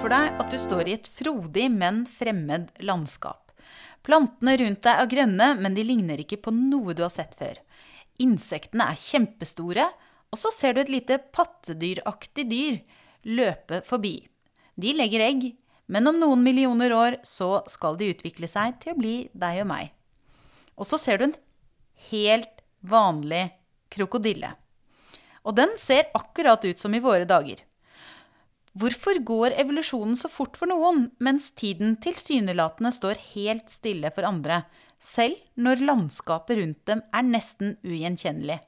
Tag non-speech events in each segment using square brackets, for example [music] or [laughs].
For deg at du står i et frodig, men fremmed landskap. Plantene rundt deg er grønne, men de ligner ikke på noe du har sett før. Insektene er kjempestore, og så ser du et lite pattedyraktig dyr løpe forbi. De legger egg, men om noen millioner år så skal de utvikle seg til å bli deg og meg. Og så ser du en helt vanlig krokodille. Og den ser akkurat ut som i våre dager. Hvorfor går evolusjonen så fort for noen, mens tiden tilsynelatende står helt stille for andre, selv når landskapet rundt dem er nesten ugjenkjennelig?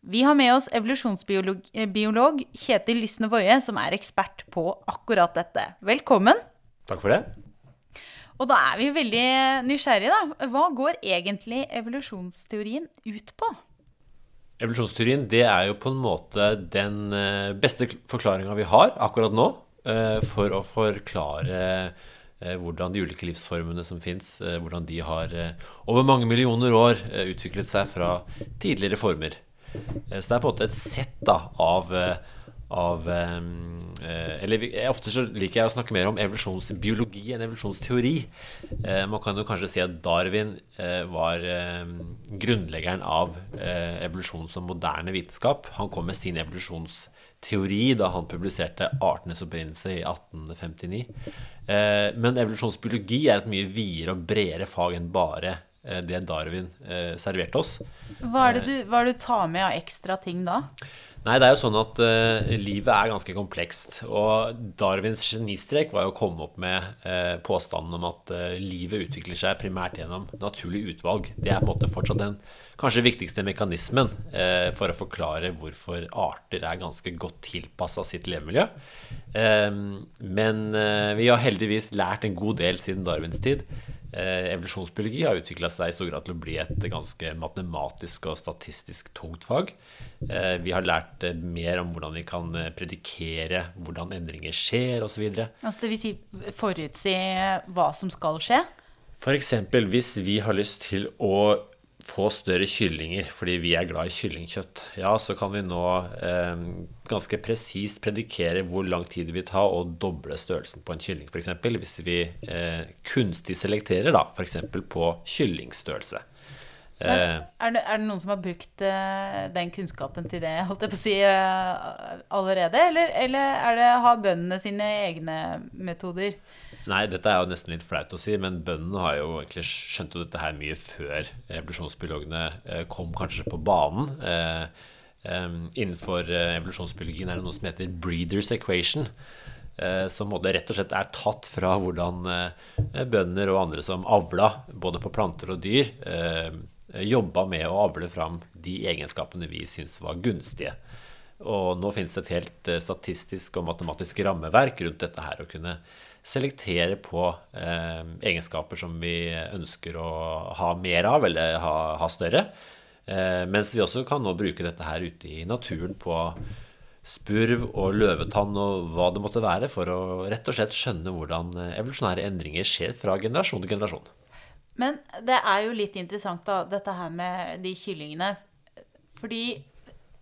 Vi har med oss evolusjonsbiolog Kjetil Lysne Woie, som er ekspert på akkurat dette. Velkommen. Takk for det. Og da er vi veldig nysgjerrige, da. Hva går egentlig evolusjonsteorien ut på? Evolusjonsteorien det er jo på en måte den eh, beste forklaringa vi har akkurat nå eh, for å forklare eh, hvordan de ulike livsformene som fins, hvordan de har over mange millioner år utviklet seg fra tidligere former. Så det er på en måte et sett da, av av eh, Eller ofte så liker jeg å snakke mer om evolusjonsbiologi enn evolusjonsteori. Eh, man kan jo kanskje si at Darwin eh, var grunnleggeren av evolusjon som moderne vitenskap. Han kom med sin evolusjonsteori da han publiserte 'Artenes opprinnelse' i 1859. Men evolusjonsbiologi er et mye videre og bredere fag enn bare det Darwin serverte oss. Hva er det du, hva er det du tar med av ekstra ting da? Nei, det er jo sånn at uh, livet er ganske komplekst. Og Darwins genistrek var jo å komme opp med uh, påstanden om at uh, livet utvikler seg primært gjennom naturlig utvalg. Det er på en måte fortsatt den kanskje viktigste mekanismen for å forklare hvorfor arter er ganske godt tilpassa sitt levemiljø. men vi har heldigvis lært en god del siden Darwins tid. Eh, evolusjonsbiologi har utvikla seg i stor grad til å bli et ganske matematisk og statistisk tungt fag. Eh, vi har lært eh, mer om hvordan vi kan predikere hvordan endringer skjer osv. Altså Dvs. Si forutsi hva som skal skje? F.eks. hvis vi har lyst til å få større kyllinger fordi vi er glad i kyllingkjøtt, ja, så kan vi nå eh, ganske presist predikere hvor lang tid det vil ta å doble størrelsen på en kylling, f.eks. Hvis vi eh, kunstig selekterer, da, f.eks. på kyllingstørrelse. Men, eh, er, det, er, det, noen som har brukt uh, den kunnskapen til det holdt jeg på å si, uh, allerede? Eller, eller det, har bøndene sine egne metoder? Nei, dette er jo nesten litt flaut å si, men bøndene har jo egentlig skjønt jo dette her mye før evolusjonsbiologene eh, kom kanskje på banen. Eh, innenfor eh, evolusjonsbiologien er det noe som heter 'breeders equation'. Som rett og slett er tatt fra hvordan bønder og andre som avla både på planter og dyr, jobba med å avle fram de egenskapene vi syns var gunstige. Og nå finnes det et helt statistisk og matematisk rammeverk rundt dette her å kunne selektere på eh, egenskaper som vi ønsker å ha mer av, eller ha, ha større. Eh, mens vi også kan nå bruke dette her ute i naturen på spurv og løvetann og hva det måtte være, for å rett og slett skjønne hvordan evolusjonære endringer skjer fra generasjon til generasjon. Men det er jo litt interessant, da, dette her med de kyllingene. Fordi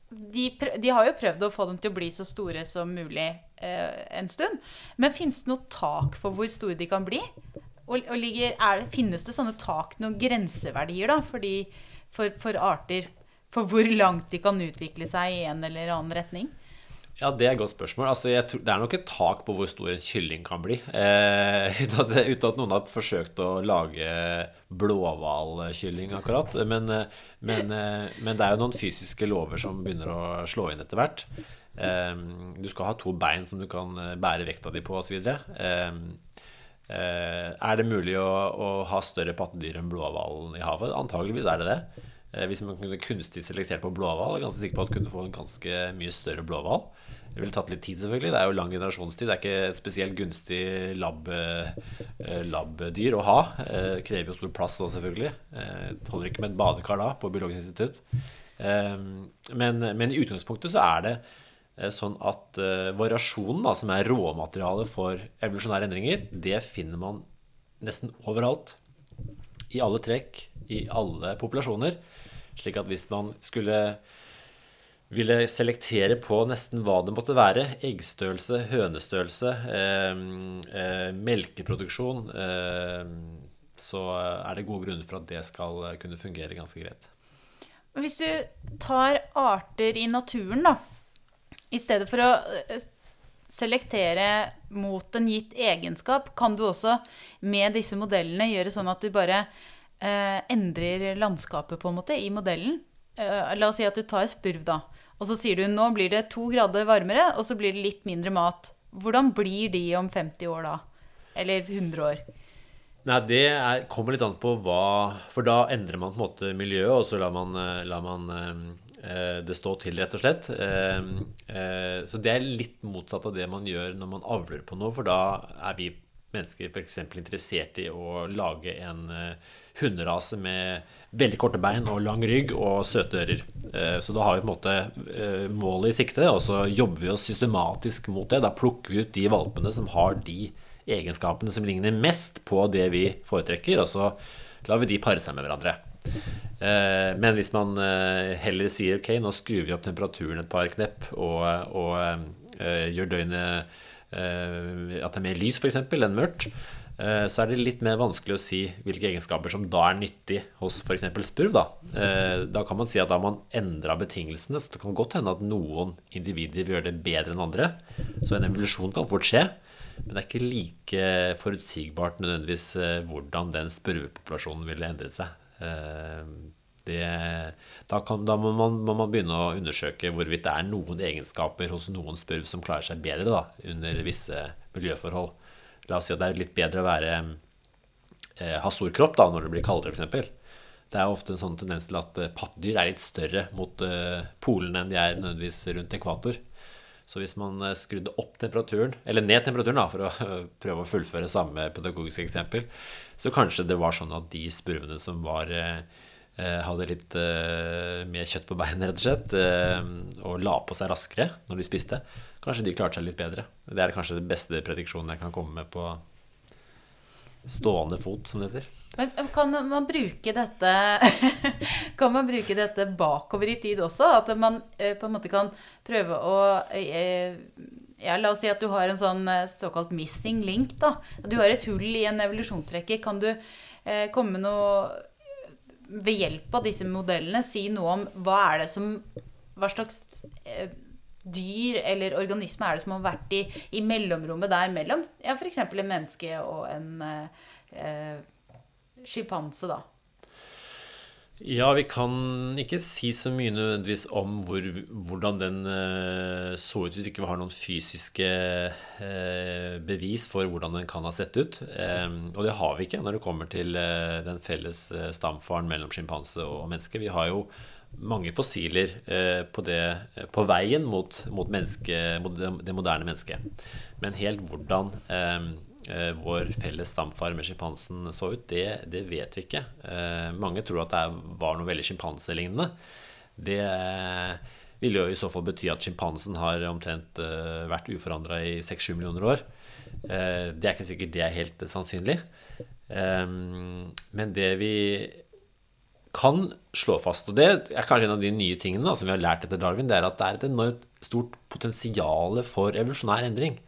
de, de har jo prøvd å få dem til å bli så store som mulig eh, en stund. Men finnes det noe tak for hvor store de kan bli? Og, og ligger, er, finnes det sånne tak, noen grenseverdier, da, fordi, for, for, arter? For hvor langt de kan utvikle seg i en eller annen retning? Ja, Det er et godt spørsmål. Altså, tror, det er nok et tak på hvor stor en kylling kan bli. Eh, [laughs] uten, at, uten, at, noen har forsøkt å lage blåhvalkylling, akkurat. Men, eh, men, eh, men, det er jo noen fysiske lover som begynner å slå inn etter hvert. Eh, du skal ha to bein som du kan eh, bære vekta di på osv. Eh, uh, er det mulig å, å ha større pattedyr enn blåhvalen i havet? Antageligvis er det det. Hvis man kunne kunstig selektert på blåhval, er jeg ganske sikker på at man kunne få en ganske mye større blåhval. Det ville tatt litt tid, selvfølgelig. Det er jo lang generasjonstid. Det er ikke et spesielt gunstig lab, labdyr å ha. Det krever jo stor plass òg, selvfølgelig. Det holder ikke med et badekar da på Biologisk institutt. Men, men i utgangspunktet så er det Eh, sånn at variasjonen, da, som er råmaterialet for evolusjonære endringer, det finner man nesten overalt. I alle trekk, i alle populasjoner. Slik at hvis man skulle ville selektere på nesten hva det måtte være. Eggstørrelse, hønestørrelse, eh, eh, melkeproduksjon. Eh, så er det gode grunner for at det skal kunne fungere ganske greit. Hvis du tar arter i naturen, da, i stedet for å eh, selektere mot en gitt egenskap, kan du også med disse modellene gjøre sånn at du bare eh, endrer landskapet på en måte i modellen. Eh, la oss si at du tar spurv, da. Og så sier du nå blir det to grader varmere, og så blir det litt mindre mat. Hvordan blir de om 50 år da? Eller 100 år? Nei, det er, kommer litt an på hva For da endrer man på en måte miljøet, og så lar man, eh, lar man eh, det stå til, rett og slett. Så det er litt motsatt av det man gjør når man avler på noe, for da er vi mennesker f.eks. interessert i å lage en hunderase med veldig korte bein og lang rygg og søte ører. Eh, så da har vi på en måte eh, målet i sikte, og så jobber vi oss systematisk mot det. Da plukker vi ut de valpene som har de egenskapene som ligner mest på det vi foretrekker, og så lar vi de pare seg med hverandre. Eh, men hvis man heller sier ok, nå skrur vi opp temperaturen et par knepp og, og gjør døgnet at det er mer lys f.eks. enn mørkt, så er det litt mer vanskelig å si hvilke egenskaper som da er nyttig hos f.eks. spurv. Da. Eh, da kan man si at da har man endra betingelsene, så det kan godt hende at noen individer vil gjøre det bedre enn andre. Så en evolusjon kan fort skje, men det er ikke like forutsigbart nødvendigvis eh, hvordan den spurvepopulasjonen ville endret seg. Det, da, kan, da må, man, må, man, begynne å undersøke hvorvidt det er noen egenskaper hos noen spurv som klarer seg bedre da, under visse miljøforhold. La oss si at det er litt bedre å være eh, ha stor kropp da, når det blir kaldere, f.eks. Det er ofte en sånn tendens til at eh, pattedyr er litt større mot eh, polene enn de er nødvendigvis rundt ekvator. Så hvis man eh, skrudde opp temperaturen, eller ned temperaturen, da, for å [laughs] prøve å fullføre samme pedagogiske eksempel, så kanskje det var sånn at de spurvene som var eh, eh, hadde litt mer kjøtt på beinet, rett og slett, og la på seg raskere når de spiste, kanskje de klarte seg litt bedre. Det er kanskje den beste prediksjonen jeg kan komme med på stående fot, som det heter. Men kan man bruke dette [laughs] Kan man bruke dette bakover i tid også? At man eh, på en måte kan prøve å eh, ja, La oss si at du har en sånn eh, såkalt missing link. da. Du har et hull i en evolusjonsrekke. Kan du komme komme noe Ved hjelp av disse modellene si noe om hva er det som Hva slags dyr eller organisme er det som har vært i, i mellomrommet der mellom ja, f.eks. en menneske og en eh, sjimpanse, da? Ja, vi kan ikke si så mye nødvendigvis om hvor, hvordan den uh, så ut, hvis ikke vi har noen fysiske uh, bevis for hvordan den kan ha sett ut. Um, og det har vi ikke når det kommer til uh, den felles stamfaren mellom sjimpanse og menneske. Vi har jo mange fossiler eh, på, det, eh, på veien mot, mot, menneske, mot det, moderne mennesket. Men helt hvordan eh, eh, vår felles stamfar med sjimpansen så ut, det, det, vet vi ikke. Eh, mange tror at det var noe veldig sjimpanselignende. Det eh, vil jo i så fall bety at sjimpansen har omtrent vært uforandra i 6-7 millioner år. det er ikke sikkert det er helt sannsynlig. men det vi kan slå fast, og det er kanskje en av de nye tingene da, som vi har lært etter Darwin, det er at det er et enormt stort potensial for evolusjonær endring.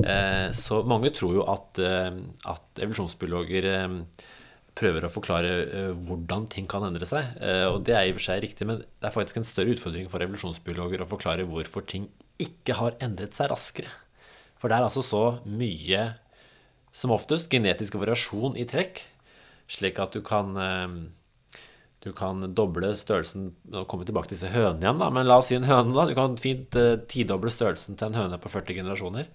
Eh, så mange tror jo at, eh, at evolusjonsbiologer eh, prøver å forklare hvordan ting kan endre seg. Og det er i og for seg riktig, men det er faktisk en større utfordring for evolusjonsbiologer å forklare hvorfor ting ikke har endret seg raskere. For det er altså så mye, som oftest, genetisk variasjon i trekk, slik at du kan du kan doble størrelsen Nå kommer vi tilbake til disse hønene igjen, da, men la oss si en høne. da, Du kan fint eh, tidoble størrelsen til en høne på 40 generasjoner.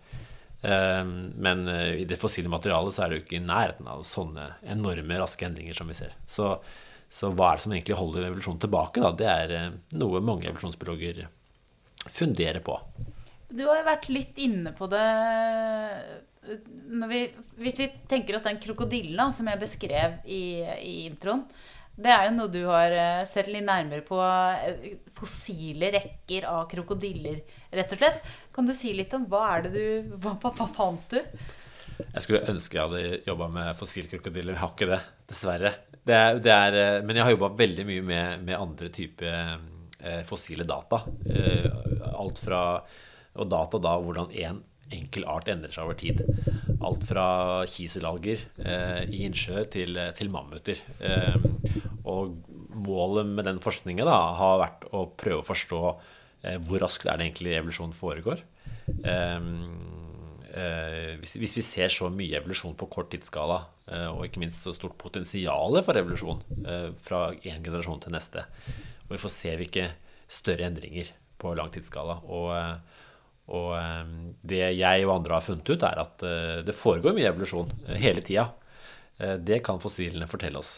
Eh, men eh, i det fossile materialet så er det jo ikke i nærheten av sånne enorme, raske endringer som vi ser. Så, så hva er det som egentlig holder evolusjonen tilbake? da? Det er uh, noe mange evolusjonsbiologer funderer på. Du har jo vært litt inne på det vi, Hvis vi tenker oss den krokodillen som jeg beskrev i, i introen det er jo noe du har eh, sett litt nærmere på. Eh, fossile rekker av krokodiller, rett og slett. Kan du si litt om hva er det du Hva, hva, fant du? Jeg skulle ønske jeg hadde jobba med fossilkrokodiller. Jeg har ikke det, dessverre. Det er, det er, eh, men jeg har jobba veldig mye med, med andre typer fossile data. Alt fra Og data da hvordan én en enkel art endrer seg over tid. Alt fra kiselalger eh, i innsjøer til, til mammuter. Eh, og målet med den forskningen da, har vært å prøve å forstå eh, hvor raskt er det egentlig evolusjon foregår. Hvis, hvis, vi ser så mye evolusjon på kort tidsskala, og ikke minst så stort potensial for evolusjon fra én generasjon til neste, ser vi ikke større endringer på lang tidsskala? Og, og det jeg og andre har funnet ut, er at det foregår mye evolusjon hele tida. Det kan fossilene fortelle oss.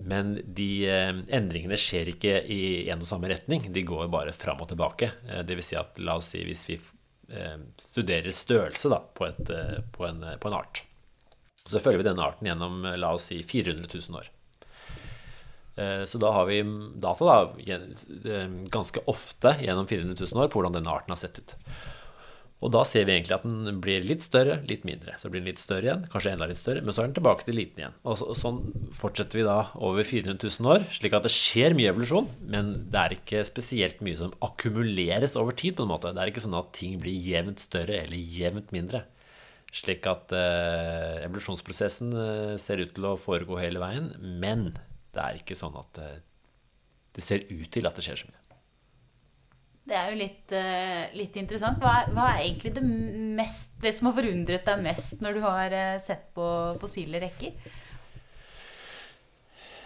Men de eh, endringene skjer ikke i en og samme retning. De går bare fram og tilbake. Eh, Dvs. Si at la oss si hvis vi eh, studerer størrelse da, på, et, på, en, på, en, art, så følger vi denne arten gjennom la oss si 400 000 år. Så da har vi data da, ganske ofte gjennom 400 000 år på hvordan denne arten har sett ut. Og da ser vi egentlig at den blir litt større, litt mindre. Så blir den litt større igjen, kanskje enda litt større, men så er den tilbake til liten igjen. Og, så, og sånn fortsetter vi da over 400 000 år, slik at det skjer mye evolusjon, men det er ikke spesielt mye som akkumuleres over tid, på en måte. Det er ikke sånn at ting blir jevnt større eller jevnt mindre. Slik at eh, evolusjonsprosessen eh, ser ut til å foregå hele veien, men det er ikke sånn at eh, det ser ut til at det skjer så mye. Det er jo litt, uh, litt interessant. Hva er, hva er, egentlig det, mest, det som har forundret deg mest når du har uh, sett på fossile rekker?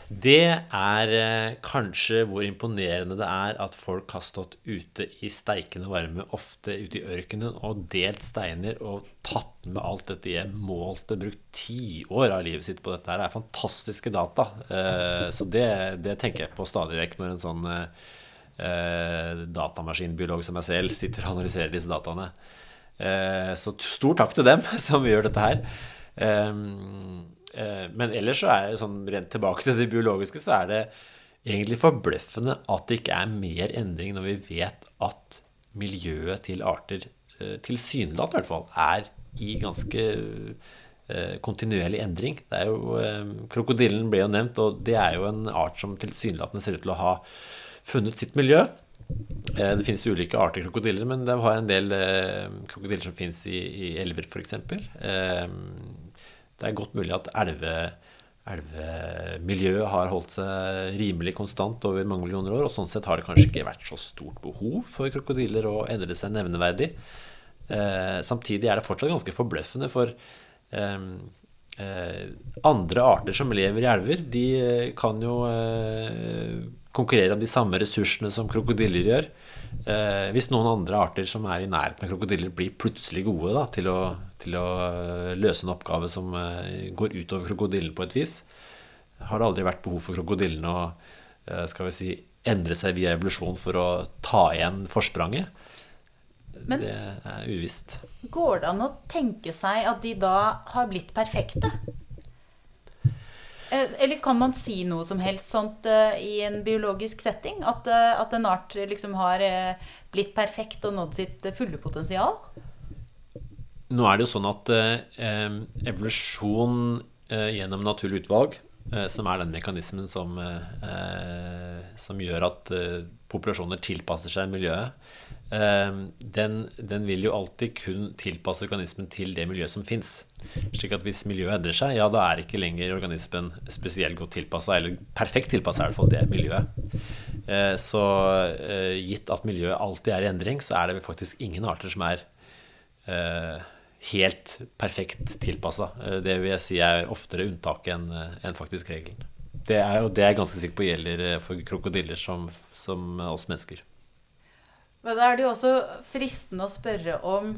Det er uh, kanskje hvor imponerende det er at folk har stått ute i steikende varme, ofte ute i ørkenen, og delt steiner og tatt med alt dette i målt og brukt tiår av livet sitt på dette. Det er fantastiske data. så det, det, tenker jeg på stadig vekk når en sånn eh, datamaskinbiolog som meg selv sitter og analyserer disse dataene. Eh, så stor takk til dem [laughs] som gjør dette her. Eh, eh, men ellers så er det sånn rent tilbake til det biologiske, så er det egentlig forbløffende at det ikke er mer endring når vi vet at miljøet til arter, eh, tilsynelatende i hvert fall, er i ganske eh, kontinuerlig endring. Det er jo, Krokodillen ble jo nevnt, og det er jo en art som tilsynelatende ser ut til å ha funnet sitt miljø. Eh, det finnes ulike arter krokodiller, men det har en del eh, krokodiller som finnes i, i elver, f.eks. Eh, det er godt mulig at elve, elvemiljøet har holdt seg rimelig konstant over mange millioner år, og sånn sett har det kanskje ikke vært så stort behov for krokodiller å endre seg nevneverdig. Samtidig er det fortsatt ganske forbløffende, for andre arter som lever i elver, de kan jo konkurrere om de samme ressursene som krokodiller gjør. Eh, hvis noen andre arter som er i nærheten av krokodiller, blir plutselig gode da, til, å, til, å, eh, løse en oppgave som eh, går utover krokodillen på et vis, har det aldri vært behov for krokodillene å eh, skal vi si, endre seg via evolusjon for å ta igjen forspranget. Men, det er uvisst. Går det an å tenke seg at de da har blitt perfekte? Eh, eller kan man si noe som helst sånt uh, i en biologisk setting? At, uh, at en art liksom har blitt perfekt og nådd sitt fulle potensial? Nå er det jo sånn at evolusjon gjennom naturlig utvalg, som er den mekanismen som, som gjør at populasjoner tilpasser seg miljøet, Ehm, den, den, vil jo alltid kun tilpasse organismen til det miljøet som fins. Slik at hvis miljøet endrer seg, ja, da er ikke lenger organismen spesielt godt tilpassa, eller perfekt tilpassa, i hvert fall det miljøet. Ehm, så eh, gitt at miljøet alltid er i endring, så er det faktisk ingen arter som er eh, helt perfekt tilpassa. Eh, det vil jeg si er oftere unntaket enn faktisk regelen. Det er jo det jeg er ganske sikker på gjelder for krokodiller som, som oss mennesker. Men da er det jo også fristende å spørre om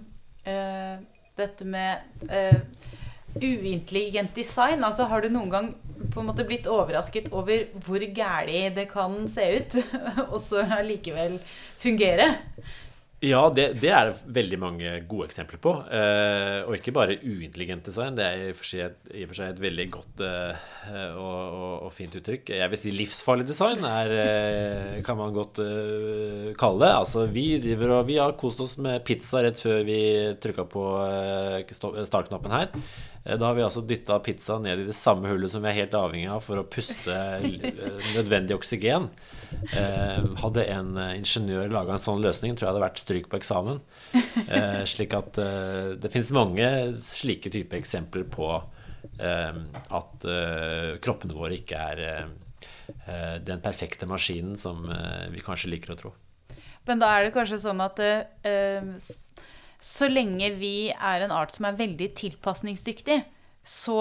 eh, dette med eh, uintelligent design. Altså Har du noen gang på en måte blitt overrasket over hvor gæli det kan se ut, [laughs] og så allikevel fungere? Ja, det, det, er det veldig mange gode eksempler på. Eh, og ikke bare uintelligent design. Det er i og for seg et, for seg et veldig godt eh, og, og, og, fint uttrykk. Jeg vil si livsfarlig design er, eh, kan man godt eh, kalle det. Altså, vi driver vi har kost oss med pizza rett før vi trykka på eh, startknappen her. Da har vi altså dytta pizza ned i det samme hullet som vi er helt avhengig av for å puste nødvendig oksygen. Hadde en ingeniør laga en sånn løsning, tror jeg hadde vært stryk på eksamen. [laughs] Slik at det finnes mange slike type eksempler på at kroppene våre ikke er den perfekte maskinen som vi kanskje liker å tro. Men da er det kanskje sånn at så lenge vi er en art som er veldig tilpasningsdyktig, så,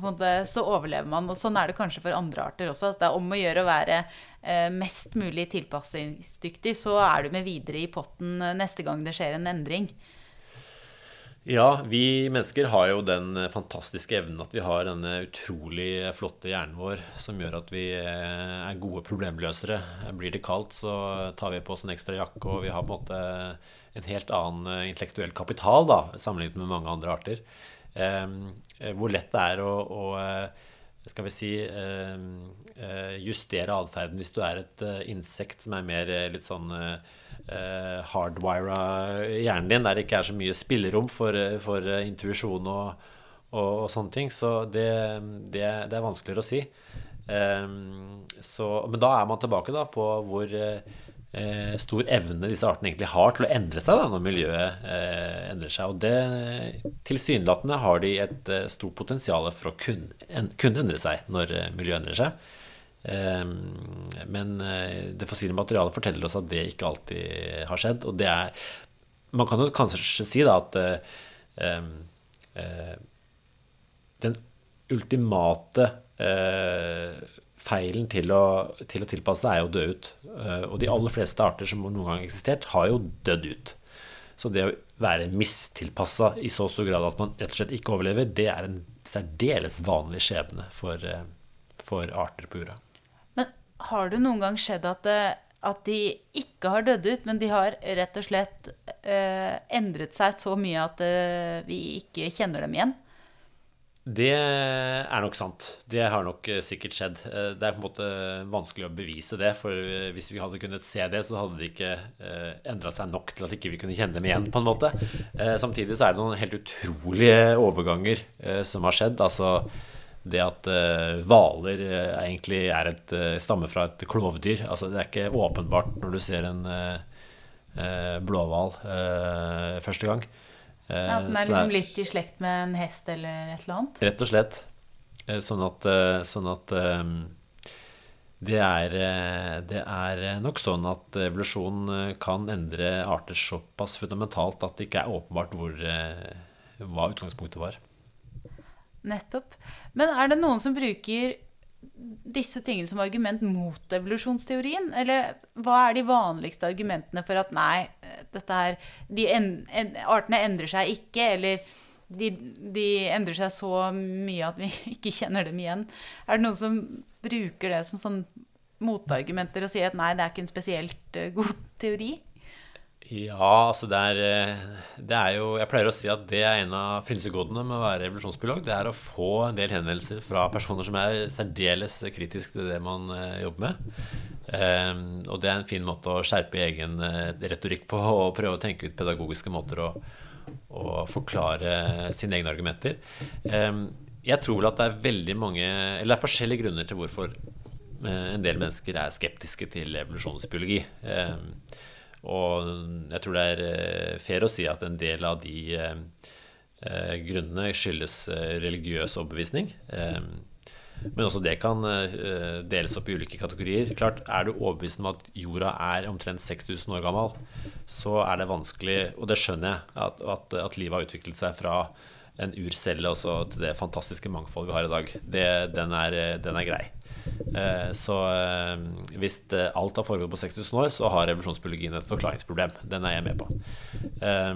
måte, så, overlever man. Og sånn er det kanskje for andre arter også. At det er om å gjøre å være mest mulig tilpasningsdyktig, så er du med videre i potten neste gang det skjer en endring. Ja, vi mennesker har jo den fantastiske evnen at vi har denne utrolig flotte hjernen vår som gjør at vi eh, er gode problemløsere. Blir det kaldt, så tar vi på oss en ekstra jakke, og vi har på en måte en helt annen eh, intellektuell kapital da, sammenlignet med mange andre arter. Eh, hvor lett det er å, å skal vi si justere atferden hvis du er et insekt som er mer litt sånn hardwira hjernen din, der det ikke er så mye spillerom for, for intuisjon og, og, og, sånne ting. Så det, det, det er vanskeligere å si. Så, men da er man tilbake da på hvor uh, stor evne disse artene egentlig har til å endre seg da, når miljøet eh, endrer seg. Og det tilsynelatende har de et eh, stort potensial for å kunne, en, kunne endre seg når miljøet endrer seg. Ehm, men eh, det fossile materialet forteller oss at det ikke alltid har skjedd. Og det er Man kan jo kanskje si da at eh, eh, den ultimate feilen til å, til å, tilpasse seg er jo å dø ut. Og de aller fleste arter som noen gang har eksistert, har jo dødd ut. Så det å være mistilpassa i så stor grad at man rett og slett ikke overlever, det er en særdeles vanlig skjebne for, for arter på jorda. Men Har det noen gang skjedd at, eh, at de ikke har dødd ut, men de har rett og slett eh, endret seg så mye at eh, vi ikke kjenner dem igjen? Det er nok sant. Det har nok eh, sikkert skjedd. Eh, det er på en måte vanskelig å bevise det, for hvis vi hadde kunnet se det, så hadde det ikke endra seg nok til at ikke vi ikke kunne kjenne dem igjen, på en måte. Samtidig så er det noen helt utrolige overganger som har skjedd. Altså det at eh, hvaler egentlig er et, stammer fra et klovdyr. Altså, det er ikke åpenbart når du ser en blåhval første gang. Ja, Den er liksom litt i slekt med en hest eller et eller annet? Rett og slett. sånn at, sånn at det, er, det er nok sånn at evolusjon kan endre arter såpass fundamentalt at det ikke er åpenbart hvor, hva utgangspunktet var. Nettopp. Men er det noen som bruker disse tingene som argument mot evolusjonsteorien? Eller hva er de vanligste argumentene for at nei, her de en, en, Artene endrer seg ikke, eller de, de, endrer seg så mye at vi [laughs] ikke kjenner dem igjen. Er det noen som bruker det som sånn motargumenter og sier at nei, det er ikke en spesielt uh, god teori? Ja, altså det er, eh, det er, jo Jeg pleier å si at det er en av frynsegodene med å være revolusjonsbiolog. Det er å få en del henvendelser fra personer som er særdeles kritiske til det man eh, jobber med. Um, og det er en fin måte å skjerpe egen retorikk på og prøve å tenke ut pedagogiske måter å, å forklare sine egne argumenter. Um, jeg tror vel at det er veldig mange Eller det er forskjellige grunner til hvorfor en del mennesker er skeptiske til evolusjonsbiologi. Og jeg tror det er eh, fair å si at en del av de eh, eh, grunnene skyldes religiøs overbevisning. Men også det kan deles opp i ulike kategorier. Klart, Er du overbevist om at jorda er omtrent 6000 år gammel, så er det vanskelig, og det skjønner jeg, at, at, at livet har utviklet seg fra en urcelle til det fantastiske mangfoldet vi har i dag. Det, den, er, den er grei. Eh, så eh, hvis alt har foregått på 6000 år, så har revolusjonsbiologien et forklaringsproblem. Den er jeg med på. Eh,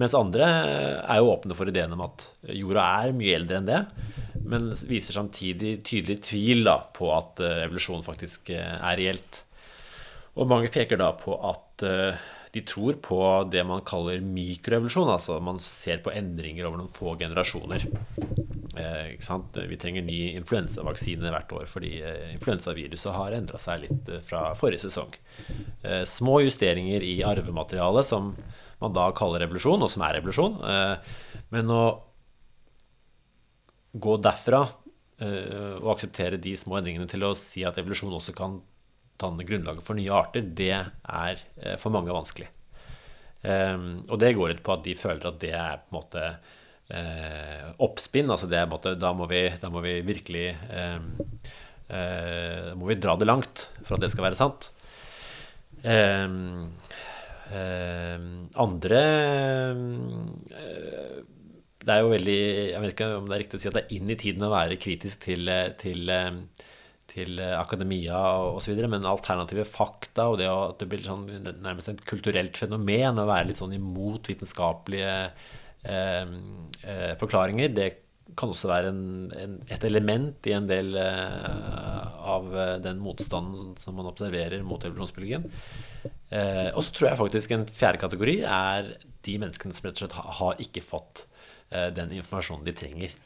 mens andre er jo åpne for ideen om at jorda er mye eldre enn det, men viser samtidig tydelig tvil da, på at evolusjon faktisk er reelt. Og mange peker da på at de tror på det man kaller mikroevolusjon. Altså man ser på endringer over noen få generasjoner. Eh, Vi trenger ny influensavaksine hvert år fordi eh, influensaviruset har endra seg litt eh, fra forrige sesong. Eh, små justeringer i arvematerialet som man da kaller revolusjon, og som er revolusjon. Men å gå derfra og akseptere de små endringene til å si at evolusjon også kan danne grunnlaget for nye arter, det er eh, for mange vanskelig. Um, og det går ut på at de føler at det er på en måte eh, oppspinn. Altså det er på en måte, da, må vi, da må vi virkelig eh, eh, må vi dra det langt for at det skal være sant. andre eh, Det er jo veldig Jeg vet ikke om det er riktig å si at det er inn i tiden å være kritisk til, til til eh, akademia osv., men alternative fakta og det at det blir sånn, nærmest et kulturelt fenomen å være litt sånn imot vitenskapelige eh, eh, forklaringer, det kan også være en, en, et element i en del eh, av den motstanden som man observerer mot evolusjonsbiologien. Eh, og så tror jeg faktisk en fjerde kategori er de menneskene som rett og slett har, har ikke fått eh, den informasjonen de trenger.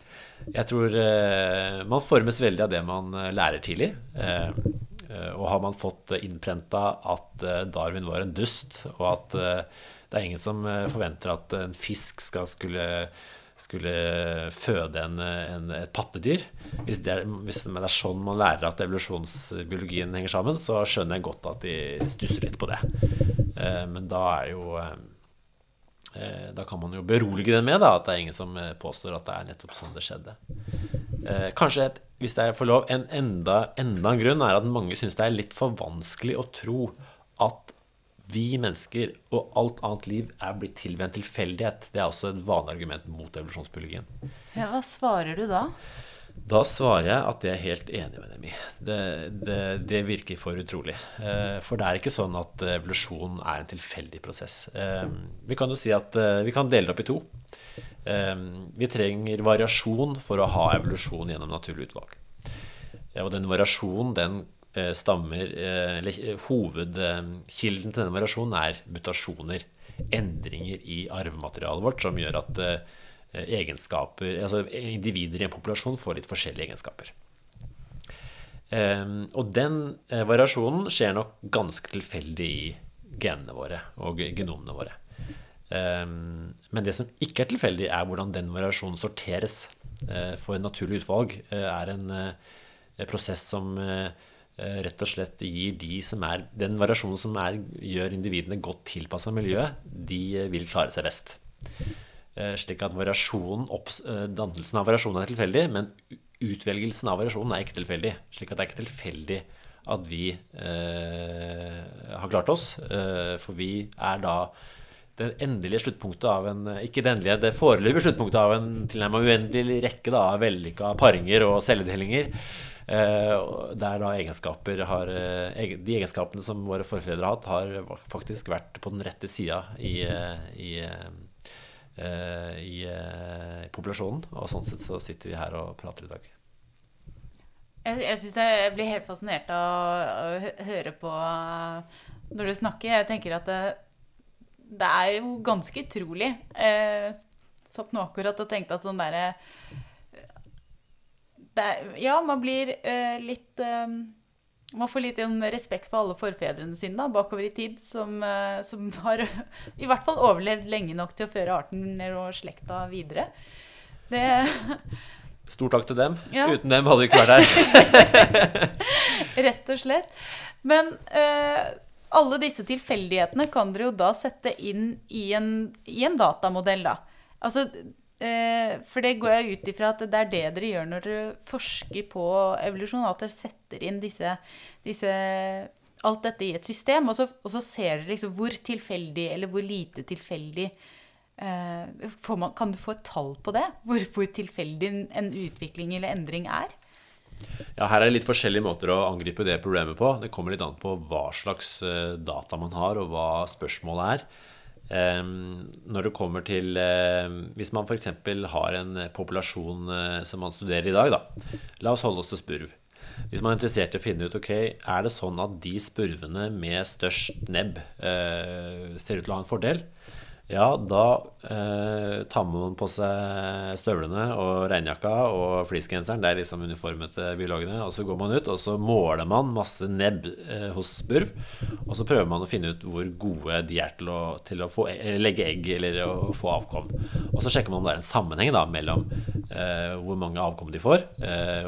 Jeg tror eh, man formes veldig av det man eh, lærer tidlig. Eh, og har man fått innprenta at Darwin var en dust, og at det er ingen som forventer at en fisk skal skulle skulle føde en, en, et pattedyr. Hvis det, er, hvis det, er, sånn man lærer at evolusjonsbiologien henger sammen, så skjønner jeg godt at de stusser litt på det. Men da er jo da kan man jo berolige den med da, at det er ingen som eh, påstår at det er nettopp sånn det skjedde. Eh, kanskje, et, hvis er for lov, en enda, enda en grunn er at mange syns det er litt for vanskelig å tro at vi mennesker og alt annet liv er blitt til ved en tilfeldighet. Det er også et vanlig argument mot evolusjonsbiologien. Ja, hva svarer du da? Da svarer jeg at jeg er helt enig med dem i. Det, det, det, virker for utrolig. Eh, for det er ikke sånn at evolusjon er en tilfeldig prosess. Eh, vi kan jo si at eh, vi kan dele det opp i to. Vi trenger variasjon for å ha evolusjon gjennom naturlig utvalg. Og den variasjonen, den stammer Eller hovedkilden til den variasjonen er mutasjoner. Endringer i arvematerialet vårt som gjør at egenskaper Altså individer i en populasjon får litt forskjellige egenskaper. Um, og den uh, variasjonen skjer nok ganske tilfeldig i genene våre og genomene våre. Um, men det som ikke er tilfeldig, er hvordan den variasjonen sorteres. for for naturlig utvalg er en prosess som rett og slett gir de som er Den variasjonen som er, gjør individene godt tilpassa miljøet, de vil klare seg best. Eh, slik at variasjonen, dannelsen av variasjonen er tilfeldig, men utvelgelsen av variasjonen er ikke tilfeldig. Slik at det er ikke tilfeldig at vi eh, har klart oss. Eh, for vi er da det endelige sluttpunktet av en Ikke det endelige, det foreløpige sluttpunktet av en tilnærmet uendelig rekke da, av vellykka paringer og celledelinger. Eh, der da egenskaper har eh, De egenskapene som våre forfedre har hatt, har faktisk vært på den rette sida i, i Eh, eh, i, populasjonen. Og sånn sett så sitter vi her og prater i dag. Jeg, jeg syns jeg blir helt fascinert av å høre på eh, når du snakker. Jeg tenker at det, det er jo ganske utrolig. Jeg satt nå akkurat og tenkte at sånn derre Ja, man blir litt man får litt respekt for alle forfedrene sine da, bakover i tid, som, eh, som, [laughs] har i hvert fall overlevd lenge nok til å føre arten og slekta videre. Det [laughs] Stor takk til dem. Ja. Uten dem hadde vi ikke vært her. [laughs] Rett og slett. Men eh, alle disse tilfeldighetene kan dere jo da sette inn i en, i en datamodell, da. Altså, for det går jeg ut ifra at det er det dere gjør når dere forsker på evolusjon. At dere setter inn disse, disse alt dette i et system, og så, og så, ser dere liksom hvor tilfeldig eller hvor lite tilfeldig eh, man, Kan du få et tall på det? Hvor, hvor, tilfeldig en utvikling eller endring er? Ja, Her er det litt forskjellige måter å angripe det problemet på. Det kommer litt an på hva slags eh, data man har, og hva spørsmålet er. Når det kommer til eh, Hvis man f.eks. har en populasjon eh, som man studerer i dag, da. La oss holde oss til spurv. Hvis man er interessert i å finne ut ok, er det sånn at de spurvene med størst nebb eh, ser ut til å ha en fordel, ja, da eh, tar man på seg støvlene og regnjakka og fleecegenseren. Det er liksom uniformen til biologene. Og så går man ut, og så måler man masse nebb eh, hos spurv. Og så prøver man å finne ut hvor gode de er til å, til å få, legge egg eller å få avkom. Og så sjekker man om det er en sammenheng da, mellom eh, hvor mange avkom de får, eh,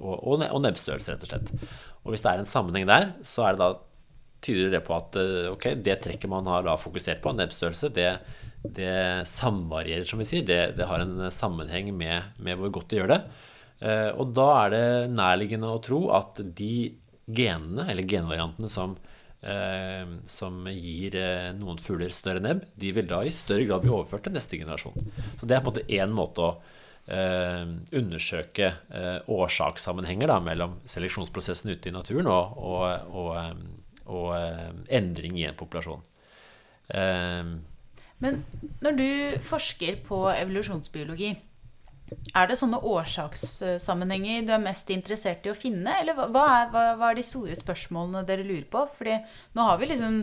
og, og, og nebbstørrelse, rett og slett. Og hvis det er en sammenheng der, så er det da tyder det på at eh, ok, det trekket man har da fokusert på, nebbstørrelse, det, det samvarierer, som vi sier. Det, det har en sammenheng med, med, hvor godt det gjør det. Eh, og da er det nærliggende å tro at de genene, eller genvariantene som, eh, som gir noen fugler større nebb, de vil da i større grad bli overført til neste generasjon. Så det er på en måte én måte å undersøke årsakssammenhenger da, mellom seleksjonsprosessen ute i naturen og, og, og og eh, endring i en populasjon. Eh, Men når du forsker på evolusjonsbiologi, er det sånne årsakssammenhenger du er mest interessert i å finne? Eller hva er, hva, hva er de store spørsmålene dere lurer på? Fordi nå har vi liksom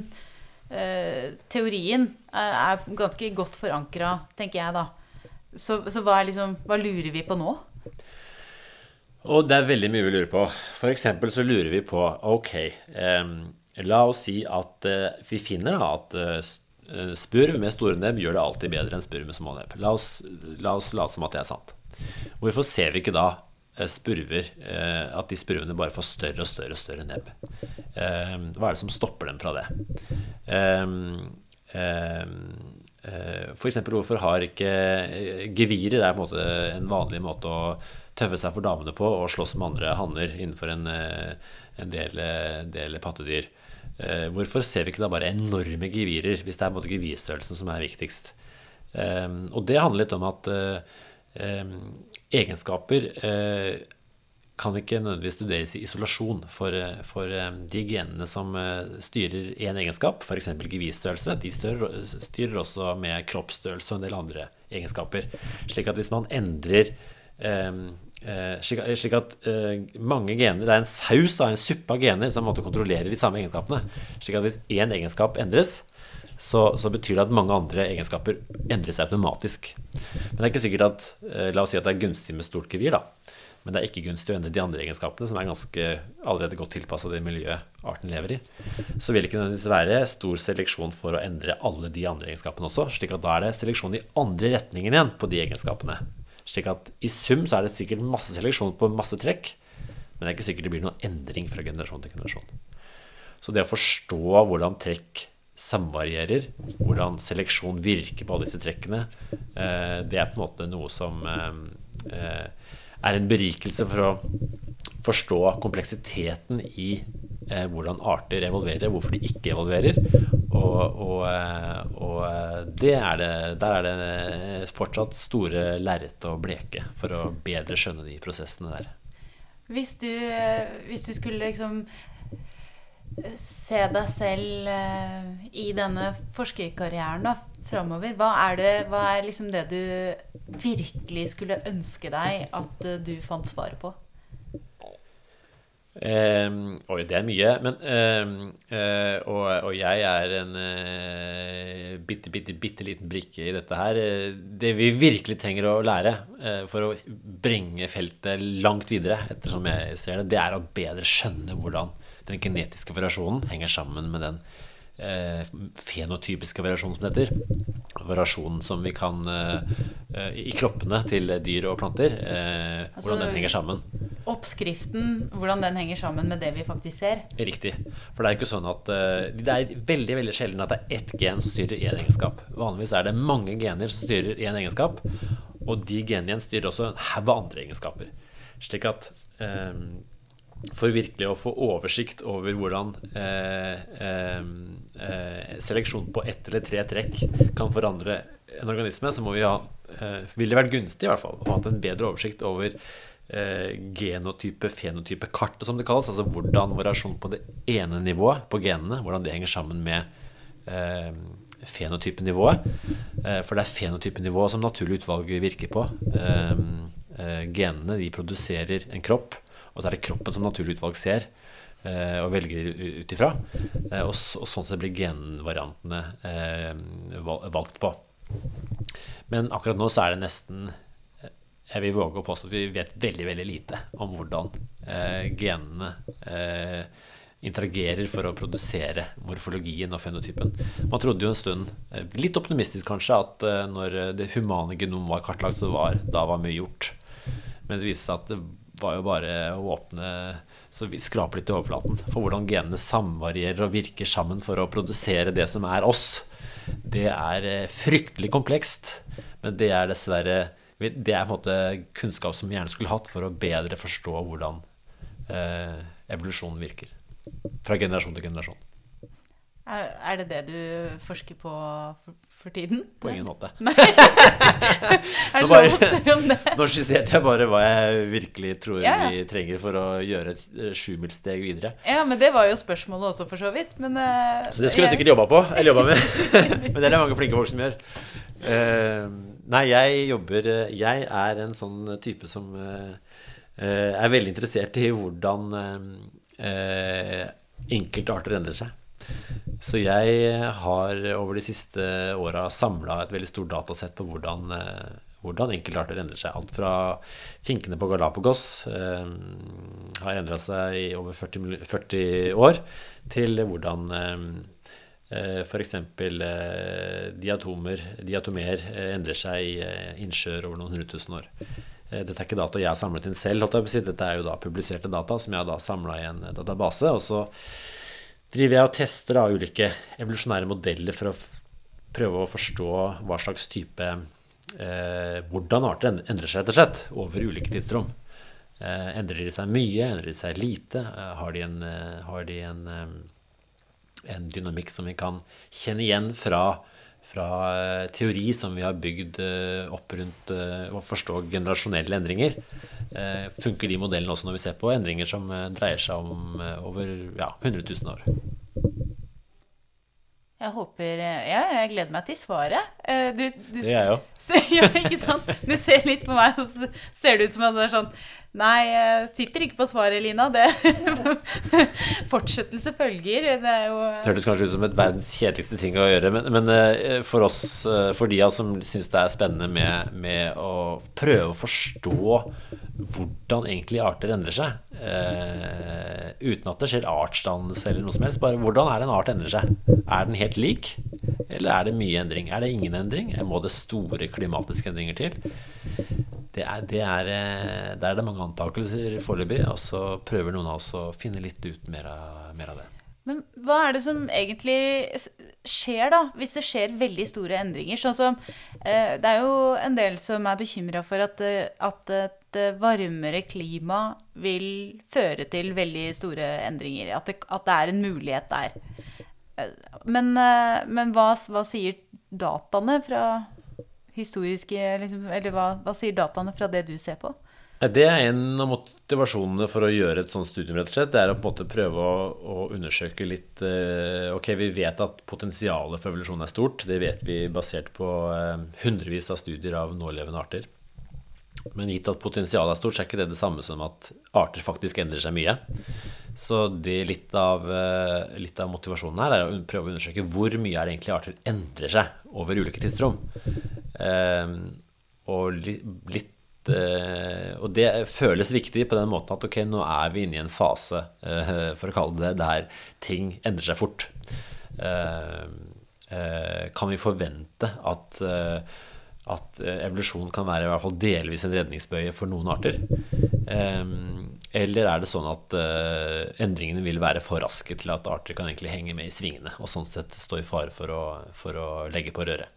eh, Teorien er, ganske godt forankra, tenker jeg da. Så, så hva, liksom, hva, lurer vi på nå? Og det er veldig mye vi lurer på. F.eks. så lurer vi på Ok, eh, La oss si at uh, vi finner at uh, spurv med store nebb gjør det alltid bedre enn spurv med små nebb. La oss, la oss late som at det er sant. Hvorfor ser vi ikke da spurver, at de spurvene bare får større og større og større nebb? hva er det som stopper dem fra det? F.eks. hvorfor har ikke gevirer er en, en vanlig måte å tøffe seg for damene på og slåss med andre hanner innenfor en, en del, del pattedyr. Eh, hvorfor ser vi ikke da bare enorme gevirer, hvis det er måte gevirstørrelsen som er viktigst? Eh, og det handler litt om at eh, egenskaper kan ikke nødvendigvis studeres i isolasjon. For, for de genene som styrer én egenskap, f.eks. gevirstørrelse, de styrer, styrer, også med kroppsstørrelse og en del andre egenskaper. Slik at hvis man endrer slik, slik, at eh, mange gener Det er en saus, da, en suppe av gener som måtte kontrollere de samme egenskapene. Slik at hvis én egenskap endres, så, så, betyr det at mange andre egenskaper endrer seg automatisk. Men det er ikke sikkert at eh, La oss si at det er gunstig med stort gevir, da. Men det er ikke gunstig å endre de andre egenskapene, som er ganske allerede godt tilpassa det miljøet arten lever i. Så vil det ikke nødvendigvis være stor seleksjon for å endre alle de andre egenskapene også. slik at da er det seleksjon i andre retningen igjen på de egenskapene. Slik at i sum så er det sikkert masse seleksjon på masse trekk, men det er ikke sikkert det blir noen endring fra generasjon til generasjon. Så det å forstå hvordan trekk samvarierer, hvordan seleksjon virker på alle disse trekkene, eh, det er på en måte noe som eh, er en berikelse for å forstå kompleksiteten i eh, hvordan arter evolverer, hvorfor de ikke evolverer. Og, og, det eh, er det, der er det fortsatt store lerret å bleke for å bedre skjønne de prosessene der. Hvis du, hvis du skulle liksom se deg selv i denne forskerkarrieren da, framover, hva er, det, hva er liksom det du virkelig skulle ønske deg at du fant svaret på? Um, oi, det er mye. Men, um, og, og, jeg er en uh, bitte, bitte, bitte liten brikke i dette her. Det vi virkelig trenger å lære uh, for å bringe feltet langt videre, ettersom jeg ser det, det er å bedre skjønne hvordan den genetiske variasjonen henger sammen med den eh, fenotypiske variasjonen som det heter. Variasjonen som vi kan eh, i kroppene til dyr og planter. Eh, altså, hvordan den henger sammen. Oppskriften, hvordan den henger sammen med det vi faktisk ser. Riktig. For det er ikke sånn at eh, Det er veldig veldig sjelden at det er ett gen som styrer én egenskap. Vanligvis er det mange gener som styrer én egenskap, og de genene styrer også en haug av andre egenskaper. Slik at eh, for virkelig å få oversikt over hvordan eh, eh, eh, seleksjon på ett eller tre trekk kan forandre en organisme, så må vi ha eh, ville det vært gunstig i hvert fall å ha en bedre oversikt over eh, genotype, fenotype, kartet som det kalles. Altså hvordan variasjon på det ene nivået på genene, hvordan det henger sammen med eh, fenotypenivået. for det er fenotypenivået som naturlig utvalg virker på. genene de produserer en kropp og så er det kroppen som naturlig utvalg ser eh, og velger ut ifra. Eh, og, sånn sett blir genvariantene eh, valgt på. Men akkurat nå så er det nesten Jeg vil våge å påstå at vi vet veldig, veldig lite om hvordan genene interagerer for å produsere morfologien og fenotypen. Man trodde jo en stund, litt optimistisk kanskje, at når det humane genom var kartlagt, så var, da var mye gjort. Men det viste seg at det var jo bare å åpne så vi skraper litt i overflaten for hvordan genene samvarierer og virker sammen for å produsere det som er oss. Det er fryktelig komplekst, men det er dessverre det er på en måte kunnskap som vi gjerne skulle hatt for å bedre forstå hvordan eh, evolusjonen virker. Fra generasjon til generasjon. Er, er, det det du forsker på for, tiden? På ingen måte. [laughs] er det lov å spørre om det? Nå skisserte jeg bare hva jeg virkelig tror ja. vi trenger for å gjøre et eh, sjumilssteg videre. Ja, men det var jo spørsmålet også, for så vidt. Men, uh, så det skulle jeg sikkert jobba på. Eller jobba med. [laughs] men det er det mange flinke folk som gjør. Uh, Nei, jeg jobber Jeg er en sånn type som uh, er veldig interessert i hvordan enkelte arter endrer seg. Så jeg har over de siste åra samla et veldig stort datasett på hvordan, uh, hvordan enkeltarter endrer seg. Alt fra finkene på Galapagos eh, har endra seg i over 40, 40, år, til hvordan uh, Eh, F.eks. Eh, diatomer, diatomer eh, endrer seg i innsjøer over noen hundre tusen år. Dette er ikke data jeg har samlet inn selv. Dette er jo da publiserte data som jeg har da samla i en database. Og så driver jeg og tester da ulike evolusjonære modeller for å prøve å forstå hva slags type eh, Hvordan arter endrer seg, rett og slett, over ulike tidsrom. Eh, endrer de seg mye? Endrer de seg lite? Eh, har de en, har de en en dynamikk som vi kan kjenne igjen fra, fra eh, teori som vi har bygd eh, opp rundt eh, å forstå generasjonelle endringer. Funker de modellene også når vi ser på endringer som dreier seg om over ja, 100 000 år? Jeg håper Ja, jeg gleder meg til svaret. Du, du, det gjør jeg òg. [laughs] Ja, ikke sant? Du ser litt på meg, og så ser det ut som at det er sånn Nei, jeg sitter ikke på svaret, Lina. Det [laughs] Fortsettelse følger. Det er jo Det hørtes kanskje ut som et verdens kjedeligste ting å gjøre, men, men eh, for oss, eh, for de av oss som syns det er spennende med, med, å prøve å forstå hvordan egentlig arter endrer seg, uh, uten at det skjer artsdannelse eller noe som helst, bare hvordan er det en art endrer seg? Er den helt lik, eller er det mye endring? Er det ingen endring? Må det store klimatiske endringer til? det er, det er, det, er det mange antakelser foreløpig, og så prøver noen av oss å finne litt ut mer av, mer av det. Men hva er det som egentlig skjer, da, hvis det skjer veldig store endringer? Sånn som eh, Det er jo en del som er bekymra for at, eh, at, et varmere klima vil føre til veldig store endringer. At det, at det er en mulighet der. Eh, men, men hva, hva sier dataene fra historiske liksom, Eller hva, hva, sier dataene fra det du ser på? Det er en av motivasjonene for å gjøre et sånt studium. rett og slett, Det er å på en måte prøve å, å undersøke litt eh, Ok, vi vet at potensialet for evolusjon er stort. Det vet vi basert på eh, hundrevis av studier av nålevende arter. Men gitt at potensialet er stort, så er ikke det det samme som at arter faktisk endrer seg mye. Så litt av, eh, litt av motivasjonen her er å prøve å undersøke hvor mye er det egentlig arter endrer seg over ulike tidsrom. Ehm, og litt eh, og det føles viktig på den måten at ok, nå er vi inne i en fase, eh, for å kalle det det, der ting endrer seg fort. Eh, kan vi forvente at, at evolusjon kan være i hvert fall delvis en redningsbøye for noen arter? Eller er det sånn at endringene vil være for raske til at arter kan egentlig henge med i svingene og sånn sett stå i fare for å, for å legge på røret?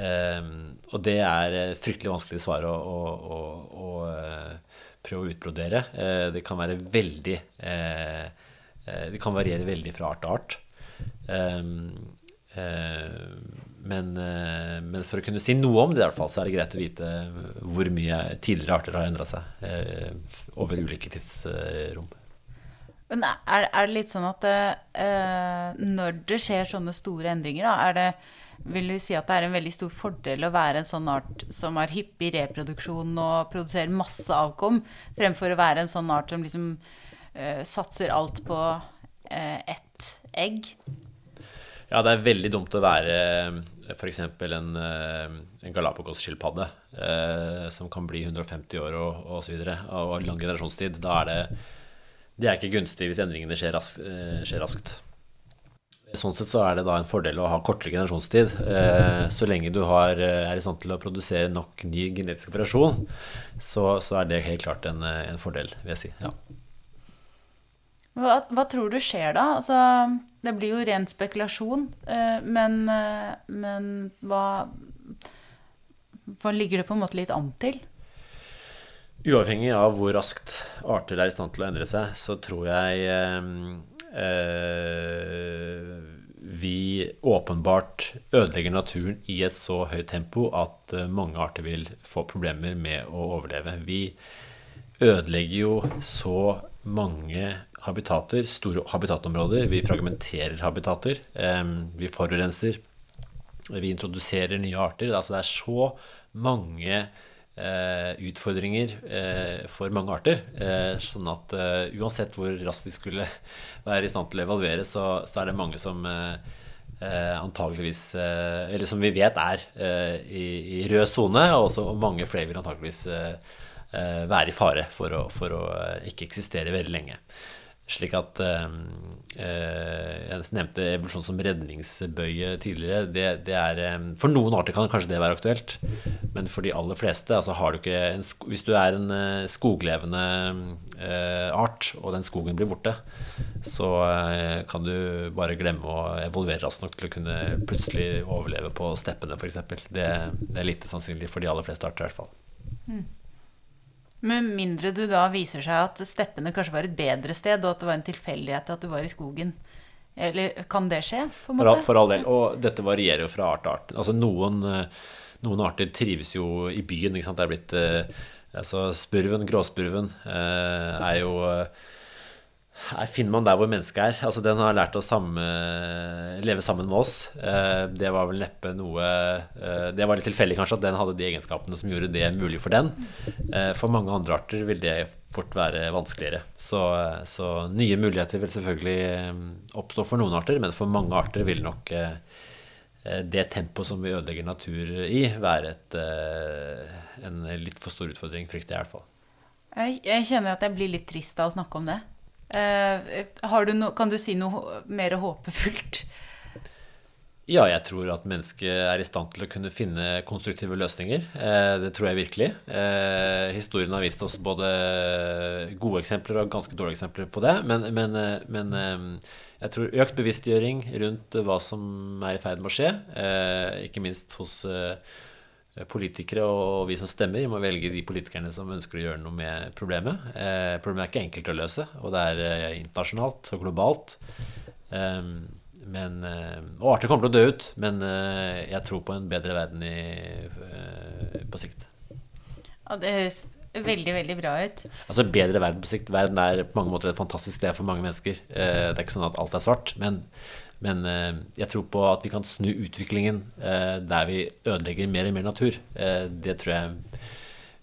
Um, og det er fryktelig vanskelig svar å, å, å, å uh, prøve å utbrodere. Uh, det kan være veldig Det kan variere veldig fra art til art. Um, men, men, for å kunne si noe om det, i hvert fall, så er det greit å vite hvor mye tidligere arter har endra seg over ulike tidsrom. Men er, er, det litt sånn at når det skjer sånne store endringer, da, er det vil du si at det er en veldig stor fordel å være en sånn art som har hyppig reproduksjon og produserer masse avkom, fremfor å være en sånn art som liksom uh, satser alt på uh, ett egg? Ja, det er veldig dumt å være f.eks. en, en galapagosskilpadde uh, som kan bli 150 år og. Og, og lang generasjonstid. Da er det det er ikke gunstig hvis endringene skjer, rask, skjer raskt. Sånn sett så er det da en fordel å ha kortere generasjonstid. Eh, så lenge du har, er i stand til å produsere nok ny genetisk variasjon, så, så er det helt klart en, en fordel, vil jeg si. Ja. Hva, hva, tror du skjer da? Altså, det blir jo ren spekulasjon. Eh, men, eh, men hva, hva ligger det på en måte litt an til? Uavhengig av hvor raskt arter er i stand til å endre seg, så tror jeg eh, eh, vi åpenbart ødelegger naturen i et så høyt tempo at eh, mange arter vil få problemer med å overleve. Vi ødelegger jo så mange habitater, store habitatområder. Vi fragmenterer habitater. vi forurenser. Vi introduserer nye arter. Altså det er så mange eh, utfordringer eh, for mange arter. Eh, sånn at uansett hvor raskt de skulle [laughs] være i stand til å evaluere, så, så er det mange som antageligvis Eller som vi vet er i, i rød sone, og også mange flere vil antageligvis være i fare for å, for å ikke eksistere veldig lenge. Slik at eh, eh, Jeg nevnte evolusjon som redningsbøye tidligere. Det, det er, eh, for noen arter kan kanskje det være aktuelt, men for de aller fleste altså du en, Hvis du er en skoglevende art, og den skogen blir borte, så kan du bare glemme å evolvere raskt nok til å kunne plutselig overleve på steppene, f.eks. Det, det er lite sannsynlig for de aller fleste arter, i hvert fall. Mm. Med mindre du da viser seg at steppene kanskje var et bedre sted, og at det var en tilfeldighet at du var i skogen. Eller kan det skje? på en måte? For, for all del. Og dette varierer jo fra art til art. Altså noen, eh, noen arter trives jo i byen. Ikke sant? Det er blitt eh, altså Spurven, gråspurven, eh, er jo her finner man der hvor mennesket er. Altså Den har lært å samme, leve sammen med oss. Eh, det var vel neppe noe eh, Det var litt tilfeldig kanskje at den hadde de egenskapene som gjorde det mulig for den. Eh, for mange andre arter vil det fort være vanskeligere. Så, så nye muligheter vil selvfølgelig oppstå for noen arter, men for mange arter vil nok det tempoet som vi ødelegger natur i, være et, en litt for stor utfordring, frykter jeg i hvert fall. Jeg, jeg kjenner at jeg blir litt trist av å snakke om det. Uh, du no, kan du si noe mer håpefullt? Ja, jeg tror at mennesket er i stand til å kunne finne konstruktive løsninger. Eh, det tror jeg virkelig. Eh, historien har vist oss både gode eksempler og ganske dårlige eksempler på det. Men, men, eh, men eh, jeg tror økt bevisstgjøring rundt hva som er i ferd med å skje, eh, ikke minst hos Eh, politikere og vi som stemmer, må velge de politikerne som ønsker å gjøre noe med problemet. Eh, problemet er ikke enkelt å løse, og det er eh, internasjonalt og globalt. Eh, men, eh, og arter kommer til å dø ut, men eh, jeg tror på en bedre verden i, på sikt. Ja, det høres veldig, veldig bra ut. Altså bedre verden på sikt. Verden er på mange måter et fantastisk sted for mange mennesker. det er ikke sånn at alt er svart, men men eh, jeg tror på at vi kan snu utviklingen eh, der vi ødelegger mer og mer natur. Eh, det tror jeg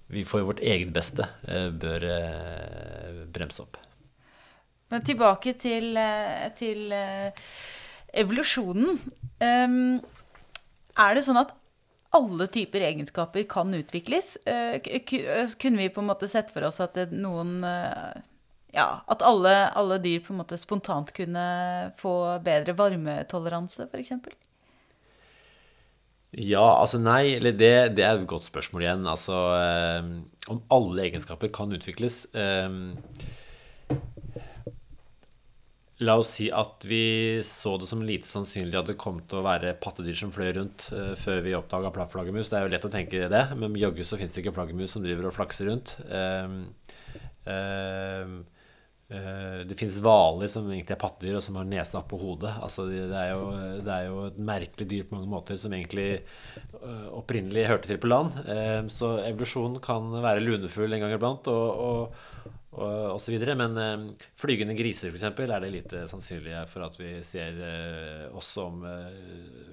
vi for vårt eget beste bør bremse opp. Men tilbake til, til evolusjonen. Ehm, er det sånn at alle typer egenskaper kan utvikles? Kunne vi på en måte sett for oss at noen ja, at alle, alle, dyr på en måte spontant kunne få bedre varmetoleranse, f.eks.? Ja, altså nei. Eller det, det, er et godt spørsmål igjen. Altså eh, om alle egenskaper kan utvikles. Eh, la oss si at vi så det som lite sannsynlig at det kom til å være pattedyr som fløy rundt eh, før vi oppdaga flaggermus. Det er jo lett å tenke det, men jaggu så fins det ikke flaggermus som driver og flakser rundt. Eh, eh, det finnes hvaler som egentlig er pattedyr, og som har nesa på hodet. Altså, det, er jo, det, er jo, et merkelig dyr på mange måter, som egentlig eh, opprinnelig hørte til på land. Eh, så evolusjonen kan være lunefull en gang iblant, og, og, og, og så videre. Men flygende griser, f.eks., er det lite sannsynlig for at vi ser også om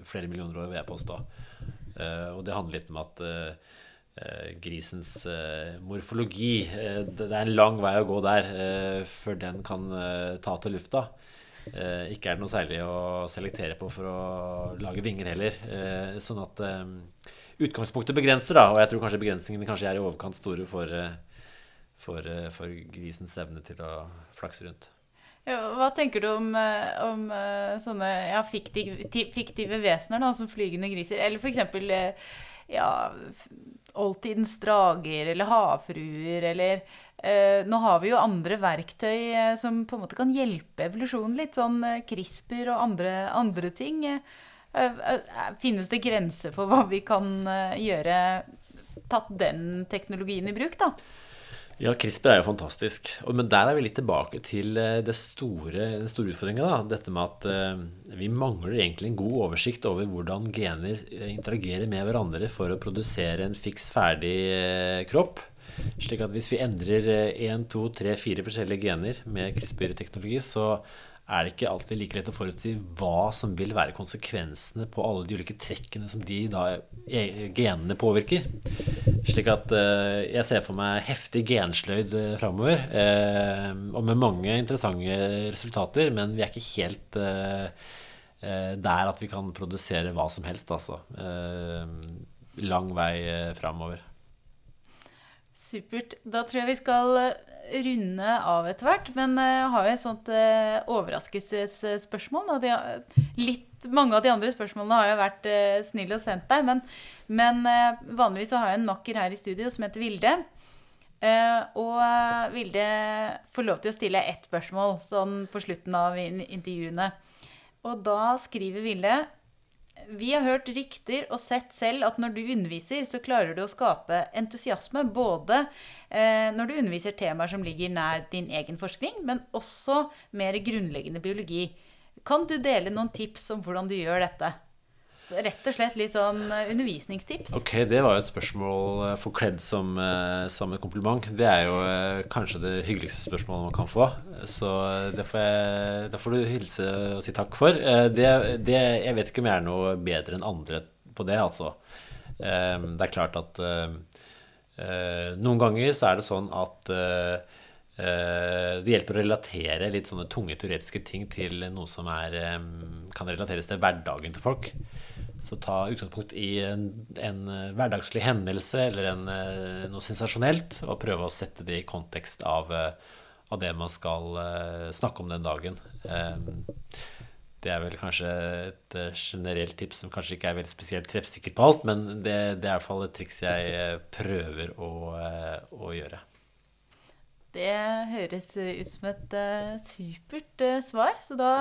flere millioner år, vil jeg påstå. Og det handler litt om at Eh, grisens eh, morfologi. Eh, det er en lang vei å gå der før den kan ta til lufta. Ikke er det noe særlig å selektere på for å lage vinger heller. Sånn at utgangspunktet begrenser, da. Og jeg tror kanskje begrensningene kanskje er i overkant store for, for, eh, for grisens evne til å flakse rundt. Ja, hva tenker du om, eh, om eh, sånne ja, fiktive, fiktive vesener da, som flygende griser? Eller f.eks. Ja, oldtidens drager eller havfruer eller eh, Nå har vi jo andre verktøy eh, som på en måte kan hjelpe evolusjonen litt. Sånn eh, CRISPR og andre, andre ting. Eh, finnes det grenser for hva vi kan gjøre Tatt den teknologien i bruk, da? Ja, CRISPR er jo fantastisk. Men der er vi litt tilbake til eh, store, den store utfordringa. Dette med at eh, vi mangler egentlig en god oversikt over hvordan gener eh, interagerer med hverandre for å produsere en fiks ferdig kropp. Slik at hvis vi endrer én, to, tre, fire forskjellige gener med CRISPR-teknologi, så er det ikke alltid like lett å forutsi hva som vil være konsekvensene på alle de ulike trekkene som de da, eh, genene påvirker. Slik at eh, jeg ser for meg heftig gensløyd uh, framover. eh, og med mange interessante resultater, men vi er ikke helt eh, eh, der at vi kan produsere hva som helst, altså. Eh, lang vei framover. Supert. Da tror jeg vi skal eh, runde av etter hvert. Men eh, jeg har jo et sånt eh, overraskelsesspørsmål. Og De litt, mange av de andre spørsmålene har jeg vært snill og sendt deg. Men, men vanligvis så har jeg en makker her i studio som heter Vilde. Og Vilde får lov til å stille ett spørsmål sånn på slutten av intervjuene. Og da skriver Vilde vi har hørt rykter og sett selv at når du underviser, så klarer du å skape entusiasme både eh, når du underviser temaer som ligger nær din egen forskning, men også mer grunnleggende biologi. Kan du dele noen tips om hvordan du gjør dette? Rett og slett litt sånn eh, undervisningstips. Ok, det var jo et spørsmål eh, forkledd som, eh, som et kompliment. Det er jo kanskje det hyggeligste spørsmålet man kan få. Så det får, jeg, det får du hilse og si takk for. Det, det, jeg vet ikke om jeg er noe bedre enn andre på det, altså. Eh, Det er klart at noen ganger så er det sånn at det hjelper å relatere litt sånne tunge teoretiske ting til noe som er, eh, kan relateres til hverdagen til folk. Så ta utgangspunkt i en, en eh, hverdagslig hendelse eller en, eh, noe sensasjonelt, og prøve å sette det i kontekst av, eh, av det man skal snakke om den dagen. Det er vel kanskje et generelt tips som kanskje ikke er veldig spesielt treffsikkert på alt, men det, det er i hvert fall et triks jeg prøver å, å gjøre. Det høres ut som et supert svar, så da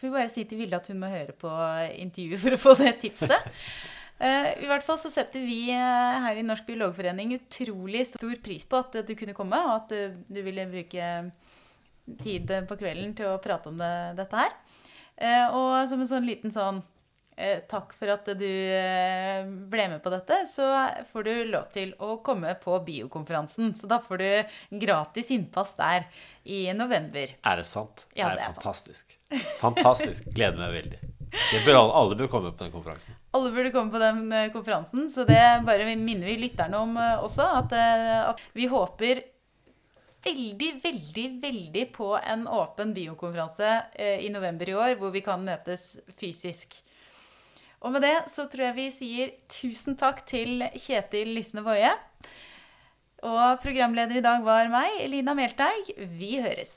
får vi bare si til Vilde at hun må høre på intervjuet for å få det tipset. [laughs] Eh, I hvert fall så setter vi eh, her i Norsk biologforening utrolig stor pris på at du kunne komme, og at du, du ville bruke tid på kvelden til å prate om det, dette her. Eh, og som en sånn liten sånn takk for at du eh, ble med på dette, så får du lov til å komme på biokonferansen. Så da får du gratis innpass der i november. Er det sant? Ja, det det er fantastisk. sant. fantastisk. Gleder meg veldig. Bør alle, alle bør komme på den konferansen. Alle burde komme på den eh, konferansen, så det bare minner vi lytterne om eh, også. At, eh, at vi håper veldig, veldig, veldig på en åpen biokonferanse eh, i november i år, hvor vi kan møtes fysisk. Og med det så tror jeg vi sier tusen takk til Kjetil Lysne Woie. Og programleder i dag var meg, Elina Melteig. Vi høres.